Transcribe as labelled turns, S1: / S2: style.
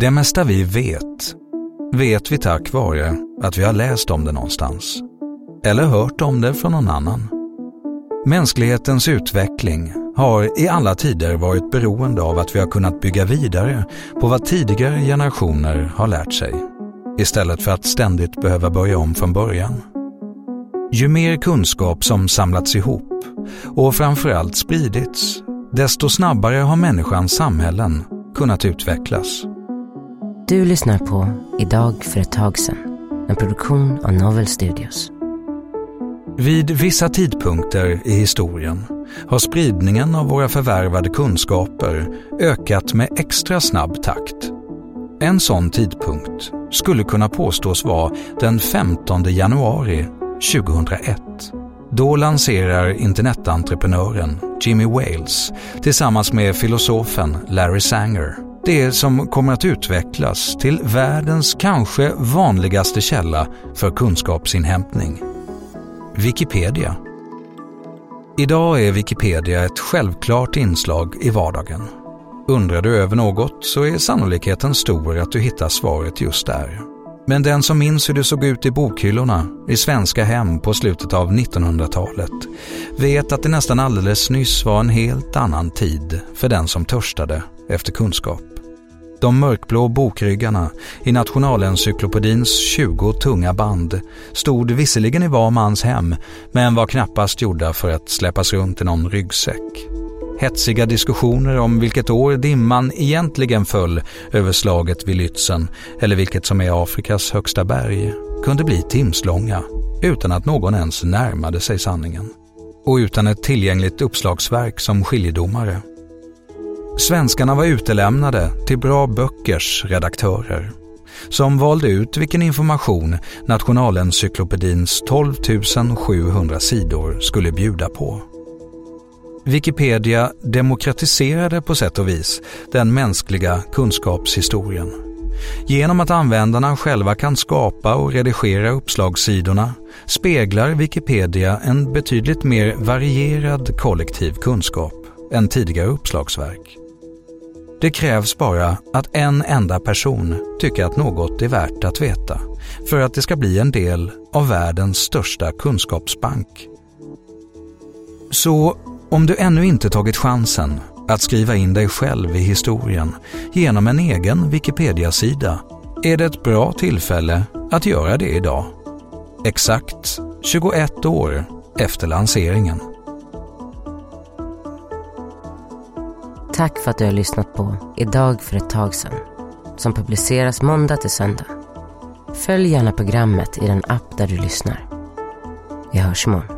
S1: Det mesta vi vet, vet vi tack vare att vi har läst om det någonstans. Eller hört om det från någon annan. Mänsklighetens utveckling har i alla tider varit beroende av att vi har kunnat bygga vidare på vad tidigare generationer har lärt sig, istället för att ständigt behöva börja om från början. Ju mer kunskap som samlats ihop och framförallt spridits, desto snabbare har människans samhällen kunnat utvecklas.
S2: Du lyssnar på Idag för ett tag sedan, en produktion av Novel Studios.
S1: Vid vissa tidpunkter i historien har spridningen av våra förvärvade kunskaper ökat med extra snabb takt. En sån tidpunkt skulle kunna påstås vara den 15 januari 2001. Då lanserar internetentreprenören Jimmy Wales tillsammans med filosofen Larry Sanger det som kommer att utvecklas till världens kanske vanligaste källa för kunskapsinhämtning. Wikipedia. Idag är Wikipedia ett självklart inslag i vardagen. Undrar du över något så är sannolikheten stor att du hittar svaret just där. Men den som minns hur det såg ut i bokhyllorna i svenska hem på slutet av 1900-talet vet att det nästan alldeles nyss var en helt annan tid för den som törstade efter kunskap. De mörkblå bokryggarna i Nationalencyklopedins 20 tunga band stod visserligen i var mans hem men var knappast gjorda för att släppas runt i någon ryggsäck. Hetsiga diskussioner om vilket år dimman egentligen föll över slaget vid Lützen eller vilket som är Afrikas högsta berg kunde bli timslånga utan att någon ens närmade sig sanningen. Och utan ett tillgängligt uppslagsverk som skiljedomare. Svenskarna var utelämnade till bra böckers redaktörer som valde ut vilken information Nationalencyklopedins 12 700 sidor skulle bjuda på. Wikipedia demokratiserade på sätt och vis den mänskliga kunskapshistorien. Genom att användarna själva kan skapa och redigera uppslagssidorna speglar Wikipedia en betydligt mer varierad kollektiv kunskap än tidigare uppslagsverk. Det krävs bara att en enda person tycker att något är värt att veta för att det ska bli en del av världens största kunskapsbank. Så om du ännu inte tagit chansen att skriva in dig själv i historien genom en egen Wikipedia-sida är det ett bra tillfälle att göra det idag. Exakt 21 år efter lanseringen.
S2: Tack för att du har lyssnat på Idag för ett tag sedan som publiceras måndag till söndag. Följ gärna programmet i den app där du lyssnar. Vi hörs imorgon.